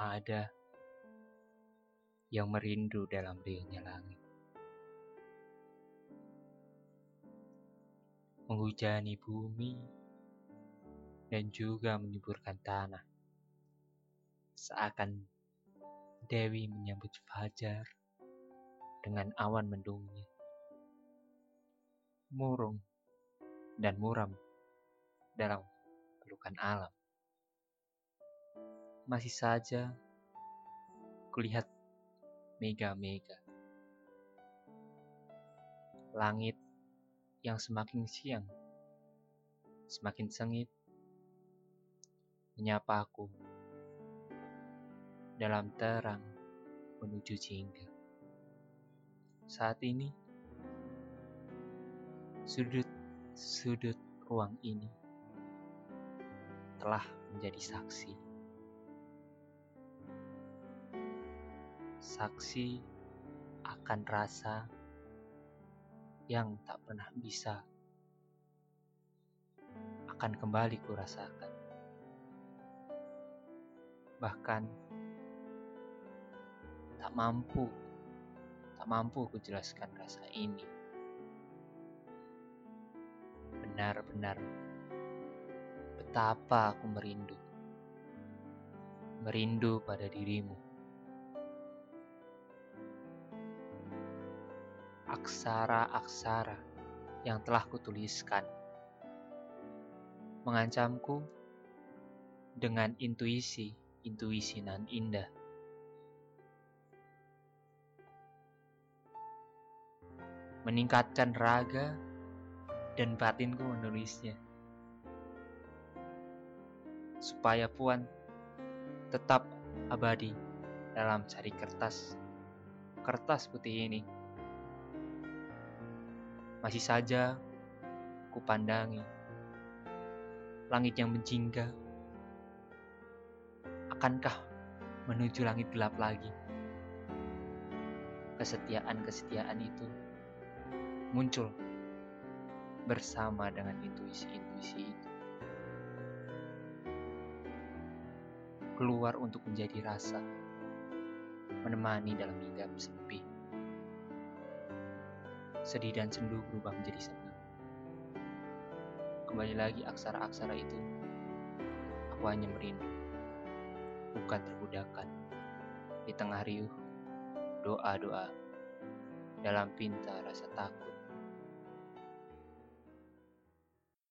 ada yang merindu dalam riuhnya langit. Menghujani bumi dan juga menyuburkan tanah. Seakan Dewi menyambut fajar dengan awan mendungnya. Murung dan muram dalam pelukan alam. Masih saja kulihat mega-mega. Langit yang semakin siang, semakin sengit, menyapa aku dalam terang menuju jingga. Saat ini, sudut-sudut ruang ini telah menjadi saksi. Saksi akan rasa yang tak pernah bisa akan kembali kurasakan. Bahkan tak mampu, tak mampu kujelaskan rasa ini. Benar-benar betapa aku merindu. Merindu pada dirimu. Aksara-aksara yang telah kutuliskan mengancamku dengan intuisi-intuisi nan indah. meningkatkan raga dan batinku menulisnya. Supaya Puan tetap abadi dalam cari kertas. Kertas putih ini. Masih saja kupandangi langit yang menjingga. Akankah menuju langit gelap lagi? Kesetiaan-kesetiaan itu muncul bersama dengan intuisi-intuisi itu. Keluar untuk menjadi rasa, menemani dalam hinggap sepi. Sedih dan sendu berubah menjadi senang. Kembali lagi aksara-aksara itu, aku hanya merindu, bukan terbudakan. Di tengah riuh, doa-doa dalam pinta rasa takut